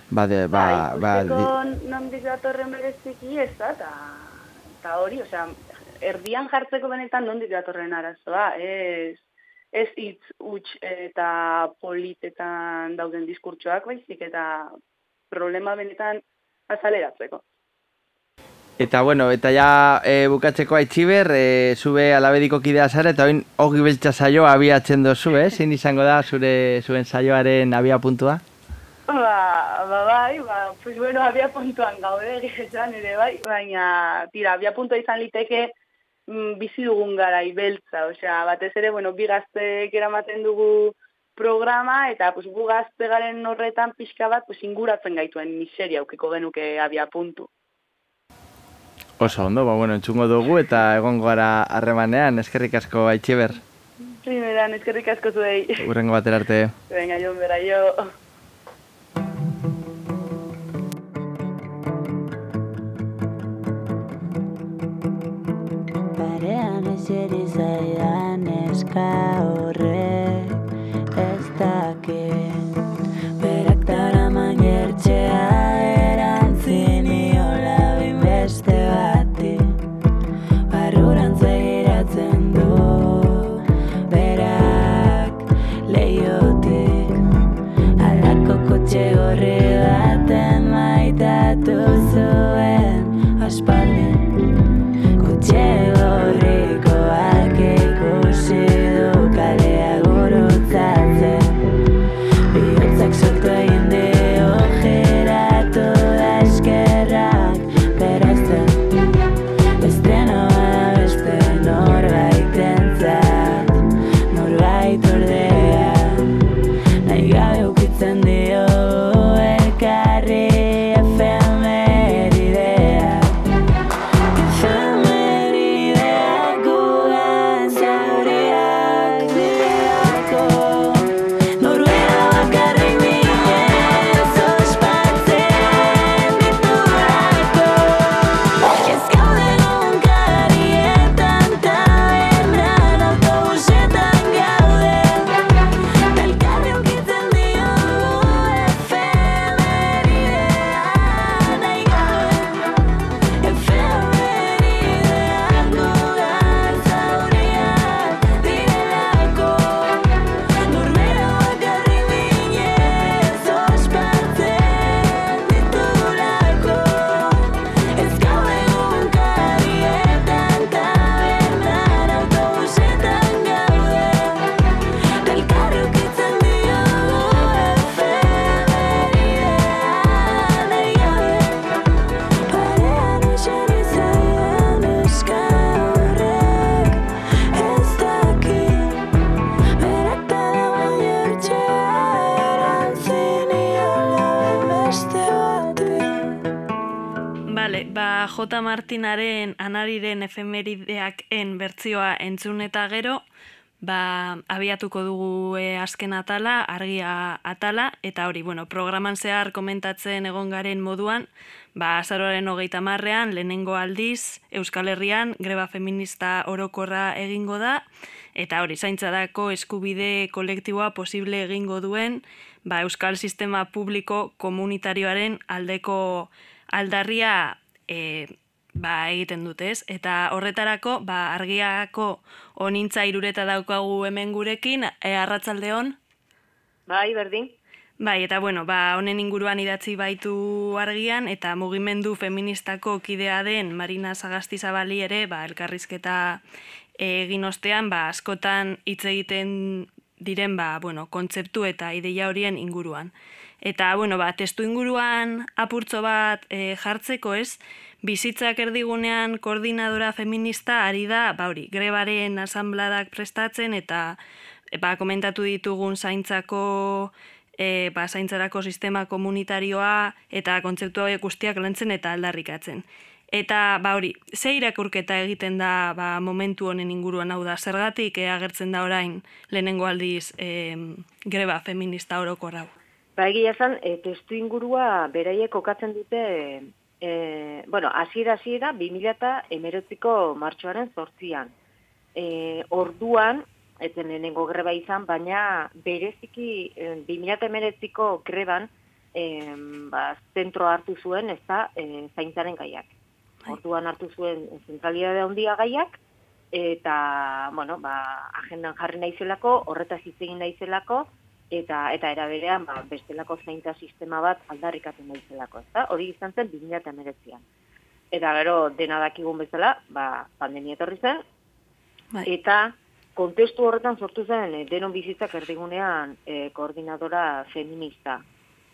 ba, de, ba, ba, ba non dizatorren bereziki ez da, eta hori, osea, erdian jartzeko benetan non dizatorren arazoa, ez, ez hitz huts eta politetan dauden diskurtsoak baizik, eta problema benetan azaleratzeko. Eta bueno, eta ja e, bukatzeko aitziber, e, zube alabediko kidea zara, eta oin hogi beltza saio abiatzen dozu, eh? Zin izango da zure zuen saioaren abia puntua? Ba, ba, bai, ba, pues bueno, abia puntuan gaude, <laughs> egizan ere bai, baina, tira, abia puntua izan liteke mm, bizi dugun gara ibeltza, osea, batez ere, bueno, bi gaztek eramaten dugu programa, eta pues, gu gazte garen horretan pixka bat, pues, inguratzen gaituen miseria aukiko genuke abia puntu. Oso ondo, ba, bueno, entzungo dugu eta egongo gara harremanean, eskerrik asko aitxiber. Primeran, eskerrik asko zuei. Urrengo batera arte. Venga, jo, bera, jo. Parean eseri zaidan eska horrek ez dakit Berak dara mangertxea J. Martinaren anariren efemerideak en bertzioa entzun eta gero, ba, abiatuko dugu e, azken atala, argia atala, eta hori, bueno, programan zehar komentatzen egon garen moduan, ba, azaroaren hogeita marrean, lehenengo aldiz, Euskal Herrian, greba feminista orokorra egingo da, eta hori, zaintzadako eskubide kolektiboa posible egingo duen, ba, Euskal Sistema Publiko Komunitarioaren aldeko aldarria e, ba, egiten dute, ez? Eta horretarako, ba, argiako onintza irureta daukagu hemen gurekin, e, arratzalde hon? Bai, berdin. Bai, eta bueno, ba, honen inguruan idatzi baitu argian, eta mugimendu feministako kidea den Marina Sagasti Zabali ere, ba, elkarrizketa egin ostean, ba, askotan hitz egiten diren, ba, bueno, kontzeptu eta ideia horien inguruan. Eta, bueno, ba, testu inguruan apurtzo bat e, jartzeko ez, bizitzak erdigunean koordinadora feminista ari da, ba hori, grebaren asambladak prestatzen eta ba, komentatu ditugun zaintzako e, ba, zaintzarako sistema komunitarioa eta kontzeptu hauek guztiak lantzen eta aldarrikatzen. Eta ba hori, ze irakurketa egiten da ba, momentu honen inguruan hau da, zergatik e, agertzen da orain lehenengo aldiz e, greba feminista oroko rau? Ba egia zan, e, testu ingurua beraiek kokatzen dute e, bueno, hasiera hasiera 2019ko martxoaren 8 E, orduan eten lehenengo greba izan, baina bereziki e, 2019ko greban e, ba, zentro hartu zuen ez da e, zaintzaren gaiak. Bai. Orduan hartu zuen zentralidade handia gaiak, eta, bueno, ba, agendan jarri naizelako, horretaz hitz egin naizelako, eta eta era berean ba, bestelako zaintza sistema bat aldarrikatu naizelako, ezta? Hori izan zen 2019an. Eta gero dena dakigun bezala, ba, pandemia etorri zen. Bai. Eta kontestu horretan sortu zen e, denon bizitzak erdigunean e, koordinadora feminista.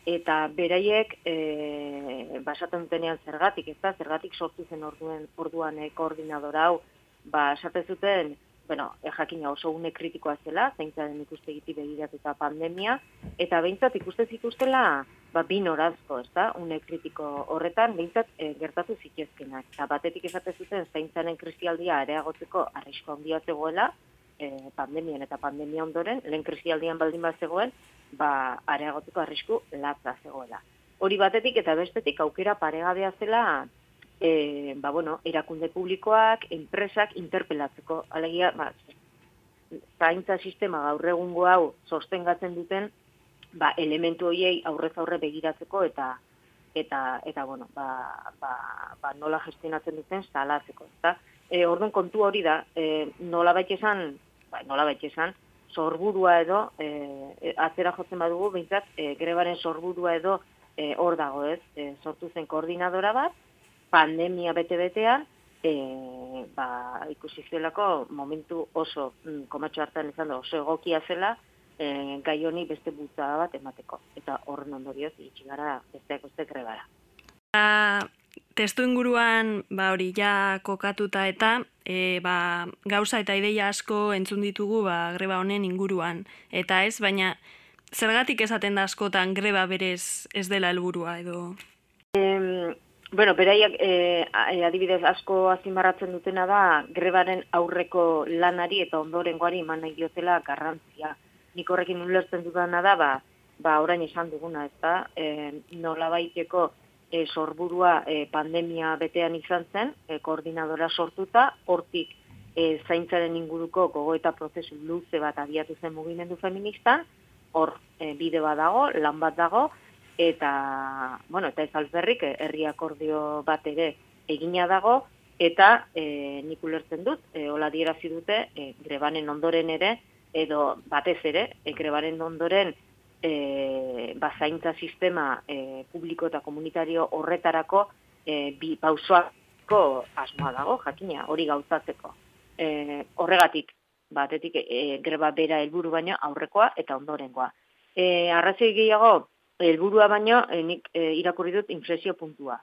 Eta beraiek e, basatzen dutenean zergatik, ezta? Zergatik sortu zen orduen, orduan e, koordinadora hau, ba, esaten zuten, bueno, e, jakina oso une kritikoa zela, zaintzaren ikuste egiti begiratu eta pandemia, eta behintzat ikuste zituztela, ba, bin orazko, ez da, une kritiko horretan, behintzat e, gertatu zituzkenak. Eta batetik esate zuten, zaintzaren kristialdia areagotzeko arrisko handia zegoela, e, pandemian eta pandemia ondoren, lehen kristialdian baldin bat zegoen, ba, areagotzeko arrisku latza zegoela. Hori batetik eta bestetik aukera paregabea zela e, ba, bueno, erakunde publikoak, enpresak interpelatzeko. Alegia, ba, zaintza sistema gaur egungo hau sostengatzen duten, ba, elementu hoiei aurrez aurre begiratzeko eta eta eta bueno, ba, ba, ba nola gestionatzen duten salatzeko, ezta? Eh, orduan kontu hori da, eh, nola bait esan, ba, nola bait esan, sorburua edo eh, atzera jotzen badugu, behintzat, eh, grebaren sorburua edo eh, hor dago, ez? Eh, sortu zen koordinadora bat, pandemia bete-betean, e, ba, ikusi zelako momentu oso, mm, komatxo hartan izan da, oso egokia zela, e, gai honi beste bultzada bat emateko. Eta horren ondorioz, iritsi gara besteak beste grebara. testu inguruan, ba, hori ja kokatuta eta, e, ba, gauza eta ideia asko entzun ditugu ba, greba honen inguruan. Eta ez, baina, zergatik esaten da askotan greba berez ez dela helburua edo? Bueno, beraiak e, adibidez asko azimarratzen dutena da grebaren aurreko lanari eta ondorengoari eman nahi diotela garrantzia. Nik horrekin ulertzen dudana da, ba, ba orain esan duguna, ez da, e, nola baiteko e, sorburua e, pandemia betean izan zen, e, koordinadora sortuta, hortik e, zaintzaren inguruko gogo eta prozesu luze bat abiatu zen mugimendu feministan, hor e, bide bat dago, lan bat dago, eta, bueno, eta ez alzberrik, eh, herri akordio bat ere egina dago, eta e, nik ulertzen dut, e, hola dierazi dute, e, grebanen ondoren ere, edo batez ere, e, grebanen ondoren, e, bazaintza sistema e, publiko eta komunitario horretarako e, bi pausoako asmoa dago, jakina, hori gauzatzeko. E, horregatik, batetik e, greba bera helburu baino aurrekoa eta ondorengoa. E, arrazoi gehiago, helburua baino e, nik e, irakurri dut inflexio puntua.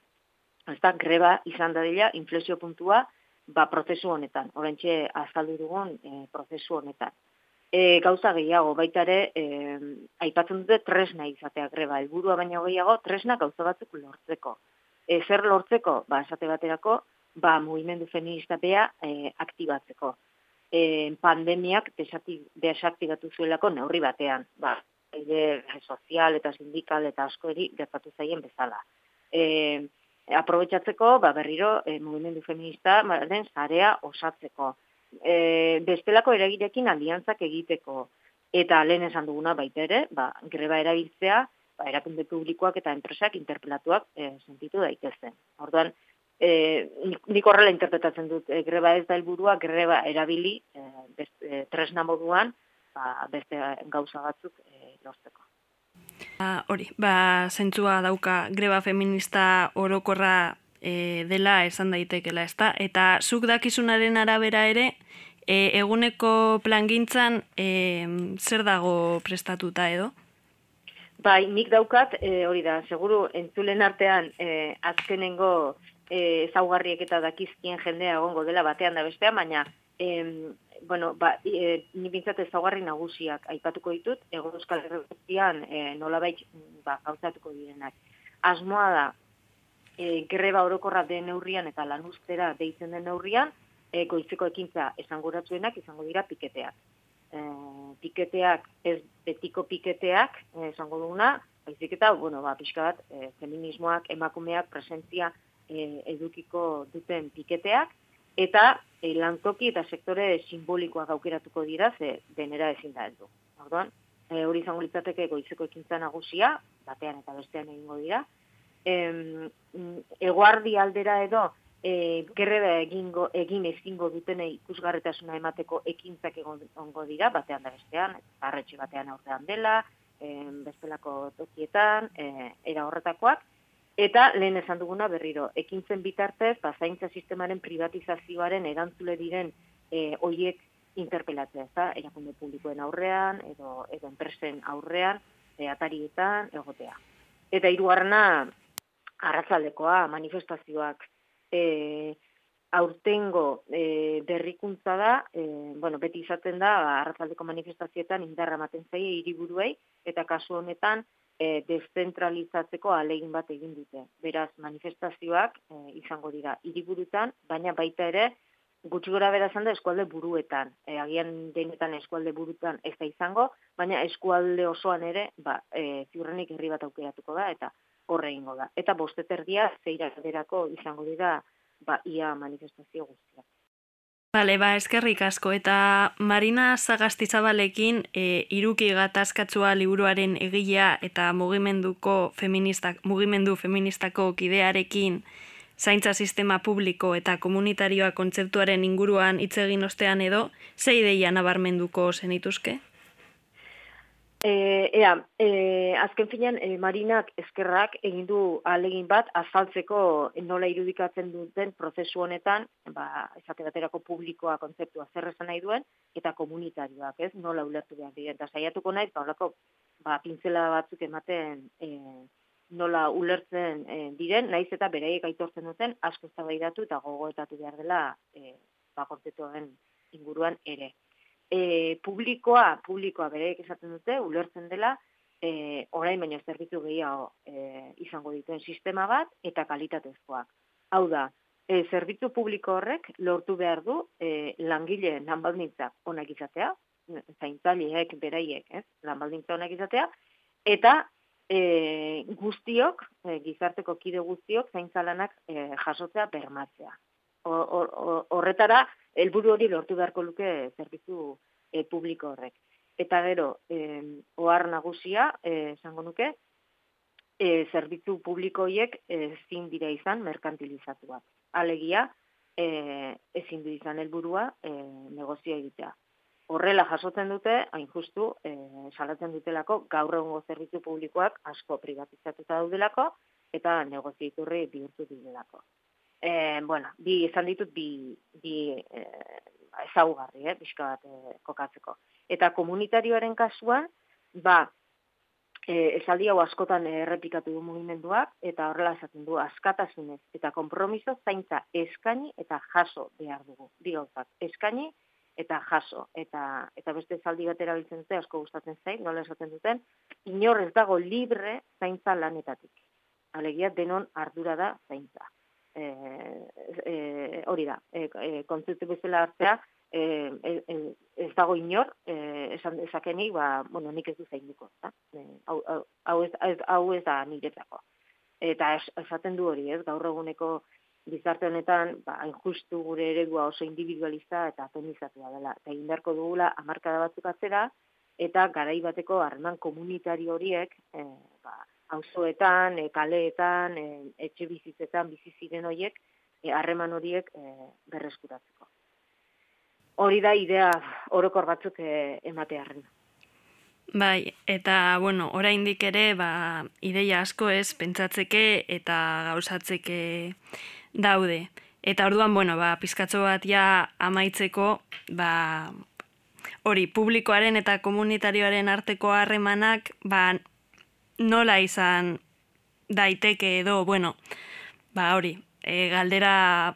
Ez da, greba izan dadila inflexio puntua ba, prozesu honetan, orentxe azaldu dugun e, prozesu honetan. E, gauza gehiago, baita ere, e, aipatzen dute tresna izatea greba, helburua baino gehiago, tresna gauza batzuk lortzeko. E, zer lortzeko, ba, esate baterako, ba, mugimendu feminista bea e, aktibatzeko. E, pandemiak desaktibatu zuelako neurri batean, ba, e, sozial eta sindikal eta asko eri gertatu zaien bezala. E, aprobetsatzeko, ba, berriro, e, mugimendu feminista den zarea osatzeko. E, bestelako eragirekin aliantzak egiteko, eta lehen esan duguna baita ere, ba, greba erabiltzea, ba, erakunde publikoak eta enpresak interpelatuak e, sentitu daitezen. Orduan, e, nik horrela interpretatzen dut, e, greba ez da helburua, greba erabili, e, best, e, tresna moduan, ba, beste gauza batzuk e, lortzeko. Ba, hori, ba, zentzua dauka greba feminista orokorra e, dela esan daitekela, ezta? Eta zuk dakizunaren arabera ere, e, eguneko plangintzan e, zer dago prestatuta edo? Bai, nik daukat, e, hori da, seguru entzulen artean e, azkenengo e, zaugarriek eta dakizkien jendea egongo dela batean da bestean, baina em, bueno, ba, e, ni bintzat ezaugarri nagusiak aipatuko ditut, ego euskal herretian e, nola ba, gauzatuko direnak. Asmoa da, e, greba orokorra den neurrian eta lanustera deitzen den neurrian, e, goitzeko ekintza esanguratzuenak izango dira piketeak. E, piketeak, ez betiko piketeak, e, esango duguna, baizik eta, bueno, ba, pixka bat, e, feminismoak, emakumeak, presentzia e, edukiko duten piketeak, eta e, lantoki eta sektore simbolikoa gaukeratuko dira, ze denera ezin da heldu. Orduan, e, hori izango litzateke goizeko ekintza nagusia, batean eta bestean egingo dira. E, eguardi aldera edo, e, gerreba egingo, egin ezingo dutene ikusgarretasuna emateko ekintzak egongo dira, batean da bestean, arretxe batean aurrean dela, e, bestelako tokietan, e, era horretakoak, Eta lehen esan duguna berriro, ekintzen bitartez, bazaintza sistemaren privatizazioaren erantzule diren e, oiek interpelatzea, ez erakunde publikoen aurrean, edo, edo enpresen aurrean, e, atarietan, egotea. Eta hirugarrena arratzaldekoa, manifestazioak, e, aurtengo e, berrikuntza da, e, bueno, beti izaten da, arratzaldeko manifestazioetan indarra maten zaie hiriburuei, eta kasu honetan, e, deszentralizatzeko alegin bat egin dute. Beraz, manifestazioak e, izango dira hiriburutan, baina baita ere, gutxi gora bera da eskualde buruetan. E, agian denetan eskualde burutan ez da izango, baina eskualde osoan ere, ba, e, ziurrenik herri bat aukeratuko da, eta horre ingo da. Eta bosteterdia zeira izango dira, ba, ia manifestazio guztiak. Bale, ba, eskerrik asko. Eta Marina Zagastizabalekin e, iruki gatazkatzua liburuaren egilea eta mugimenduko feministak, mugimendu feministako kidearekin zaintza sistema publiko eta komunitarioa kontzeptuaren inguruan hitz egin ostean edo, zei deia nabarmenduko zenituzke? E, ea, e, azken finean, e, Marinak eskerrak egin du alegin bat azaltzeko nola irudikatzen duten prozesu honetan, ba, esate baterako publikoa kontzeptua zer esan nahi duen, eta komunitarioak, ez, nola ulertu behar diren. Eta saiatuko nahi, ba, olako, ba, pintzela batzuk ematen e, nola ulertzen e, diren, naiz eta beraiek aitortzen duten, asko eztabaidatu eta gogoetatu behar dela e, ba, kontzeptuaren inguruan ere e, publikoa, publikoa bereik esaten dute, ulertzen dela, e, orain baino zerbitzu gehiago e, izango dituen sistema bat, eta kalitatezkoak. Hau da, e, zerbitzu publiko horrek lortu behar du e, langile lanbaldintzak onak izatea, zaintzaliek, beraiek, ez, lanbaldintza onak izatea, eta e, guztiok, e, gizarteko kide guztiok, zaintzalanak e, jasotzea bermatzea. Horretara, helburu hori lortu beharko luke zerbitzu e, publiko horrek. Eta gero, e, ohar nagusia, esango nuke, e, zerbitzu publiko hiek ezin dira izan merkantilizatuak. Alegia, e, ezin du izan helburua e, negozio egitea. Horrela jasotzen dute, hain justu, e, salatzen dutelako, gaur egungo zerbitzu publikoak asko privatizatuta daudelako, eta negozio iturri bihurtu dutelako e, bueno, bi izan ditut bi, bi e, ezaugarri, eh, bizka bat e, kokatzeko. Eta komunitarioaren kasuan, ba, e, esaldi hau askotan errepikatu du mugimenduak, eta horrela esaten du askatasunez, eta kompromiso zaintza eskaini eta jaso behar dugu. Bi eskaini eta jaso. Eta, eta beste esaldi bat erabiltzen dute, asko gustatzen zain, nola esaten duten, inor ez dago libre zaintza lanetatik. alegia denon ardura da zaintza. E, e, hori da, e, e, kontzeptu bezala hartzea, e, e, ez dago inor, e, esan dezakenik, ba, bueno, nik ez du zainduko, eta? Hau, hau, hau, ez, hau ez da niretzako. Eta es, esaten du hori, ez, gaur eguneko bizarte honetan, ba, hain justu gure eredua oso individualista eta atonizatua dela. Eta egin beharko dugula amarkada batzuk atzera, eta garai bateko harreman komunitario horiek, e, ba, auzoetan, e, kaleetan, e, etxe bizitzetan, bizi ziren horiek, e, harreman horiek e, berreskuratzeko. Hori da idea orokor batzuk e, ematearen. Bai, eta, bueno, oraindik ere, ba, ideia asko ez, pentsatzeke eta gauzatzeke daude. Eta orduan, bueno, ba, pizkatzo bat ja amaitzeko, ba, hori, publikoaren eta komunitarioaren arteko harremanak, ba, nola izan daiteke edo, bueno, ba hori, e, galdera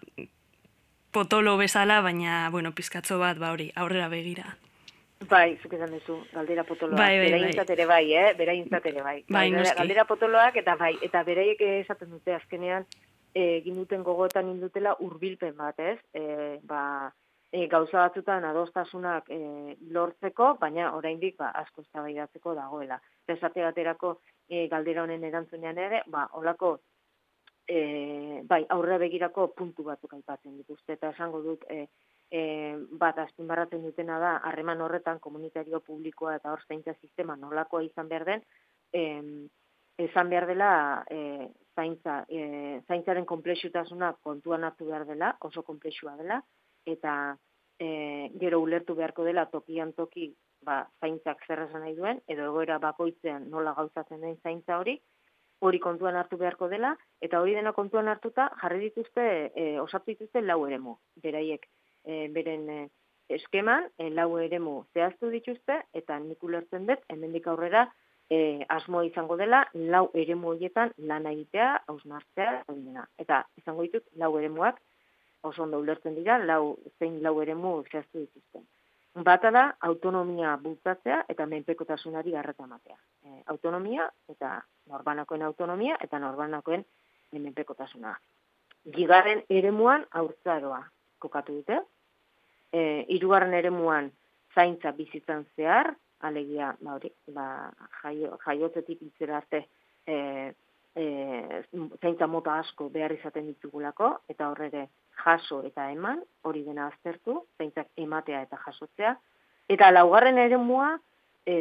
potolo bezala, baina, bueno, pizkatzo bat, ba hori, aurrera begira. Bai, zuk esan duzu, galdera potoloak. Bai, bai, bai. ere bai, eh? Bera ere bai. Bai, bai galdera potoloak, eta bai, eta beraiek esaten dute azkenean, egin duten gogoetan indutela hurbilpen bat, ez? E, ba, e, gauza batzutan adostasunak e, lortzeko, baina oraindik ba, asko eztabaidatzeko dagoela. Esate baterako e, galdera honen erantzunean ere, ba, olako e, bai, aurre begirako puntu batzuk aipatzen dituzte, eta esango dut, e, e, bat azpimarratzen dutena da, harreman horretan komunitario publikoa eta hor zaintza sistema nolakoa izan behar den, e, izan behar dela e, zaintza, e, zaintzaren komplexutasuna kontuan hartu behar dela, oso komplexua dela, eta e, gero ulertu beharko dela tokian toki ba, zaintzak zer esan nahi duen, edo egoera bakoitzean nola gauzatzen den zaintza hori, hori kontuan hartu beharko dela, eta hori dena kontuan hartuta jarri dituzte, e, osatu dituzte lau eremu, beraiek. E, beren e, eskeman, e, lau eremu zehaztu dituzte, eta nik ulertzen dut, hemendik aurrera, e, asmo izango dela, lau eremu horietan lan egitea, hausnartzea, eta izango ditut, lau eremuak, oso ondo ulertzen dira, lau, zein lau eremu zehaztu dituzten. Bata da, autonomia bultzatzea eta menpekotasunari garreta matea. E, autonomia eta norbanakoen autonomia eta norbanakoen menpekotasuna. Gigarren eremuan aurtzaroa kokatu dute. E, irugarren eremuan zaintza bizitzan zehar, alegia, ba hori, ba, jaio, jaiotzetik itzera arte, e, e, zaintza mota asko behar izaten ditugulako, eta horre jaso eta eman, hori dena aztertu, zaintzak ematea eta jasotzea, eta laugarren ere mua, e,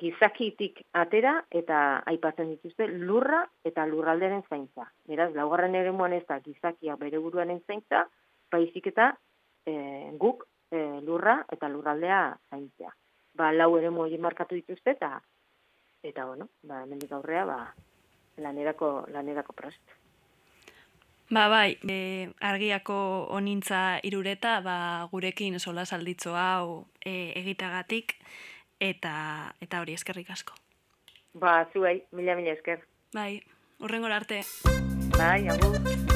gizakitik atera eta aipatzen dituzte lurra eta lurralderen zaintza. Beraz, laugarren ere muan ez da gizakia bere buruaren zaintza, baizik eta e, guk e, lurra eta lurraldea zaintzea. Ba, lau ere markatu dituzte eta eta bueno, ba, mendik aurrea, ba, lanerako, lanerako prost. Ba, bai, e, argiako onintza irureta, ba, gurekin sola salditzo hau e, egitagatik, eta eta hori eskerrik asko. Ba, zuei, mila mila esker. Bai, urrengor arte. Bai, agur.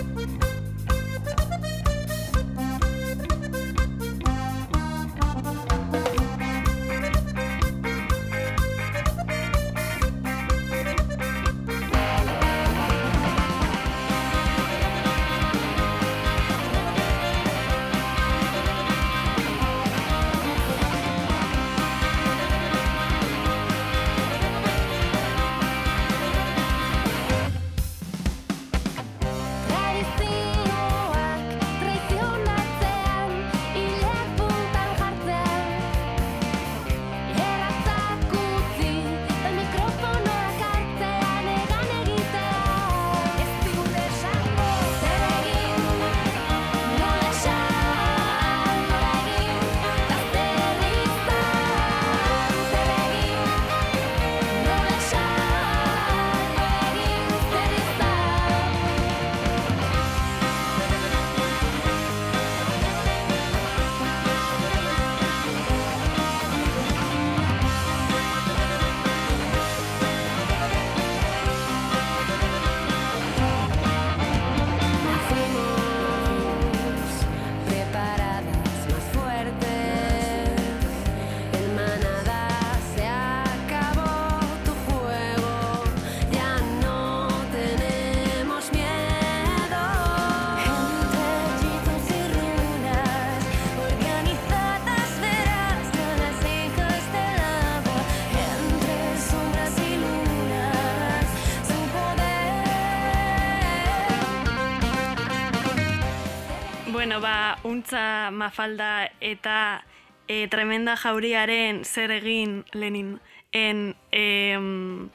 Bueno, ba, untza mafalda eta e, tremenda jauriaren zer egin lenin en em,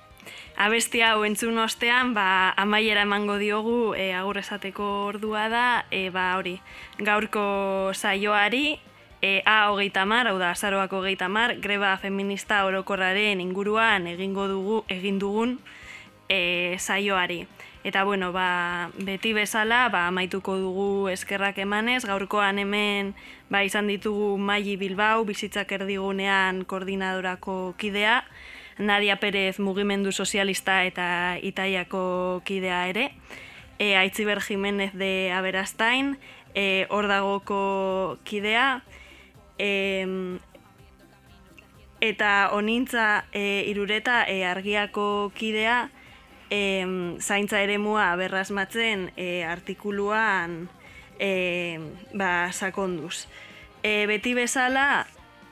abestia hau entzun ostean, ba, amaiera emango diogu e, agur esateko ordua da, e, ba, hori, gaurko saioari, e, A hogeita mar, hau da, azaroak hogeita mar, greba feminista orokorraren inguruan egingo dugu, egin dugun e, saioari. Eta bueno, ba, beti bezala, ba, amaituko dugu eskerrak emanez, gaurkoan hemen ba, izan ditugu Maili Bilbao, bizitzak erdigunean koordinadorako kidea, Nadia Perez mugimendu sozialista eta itaiako kidea ere, e, Aitziber Jimenez de Aberastain, e, ordagoko kidea, e, eta onintza e, irureta e, argiako kidea, e, zaintza ere mua berrasmatzen e, artikuluan e, ba, sakonduz. E, beti bezala,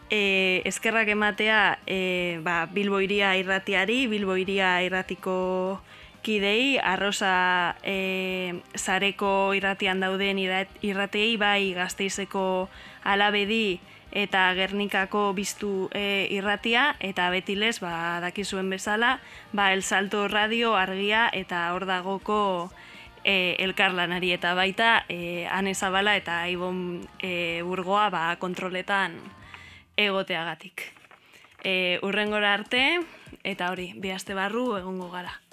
e, eskerrak ematea e, ba, Bilbo iria irratiari, Bilbo irratiko kidei, arroza e, zareko irratian dauden irratei, bai gazteizeko alabedi, eta Gernikako biztu e, irratia eta betilez ba dakizuen bezala ba El Salto Radio argia eta hor dagoko e, elkarlanari eta baita e, Ane Zabala eta Ibon e, Burgoa ba kontroletan egoteagatik. E, urrengora arte eta hori bi aste barru egongo gara.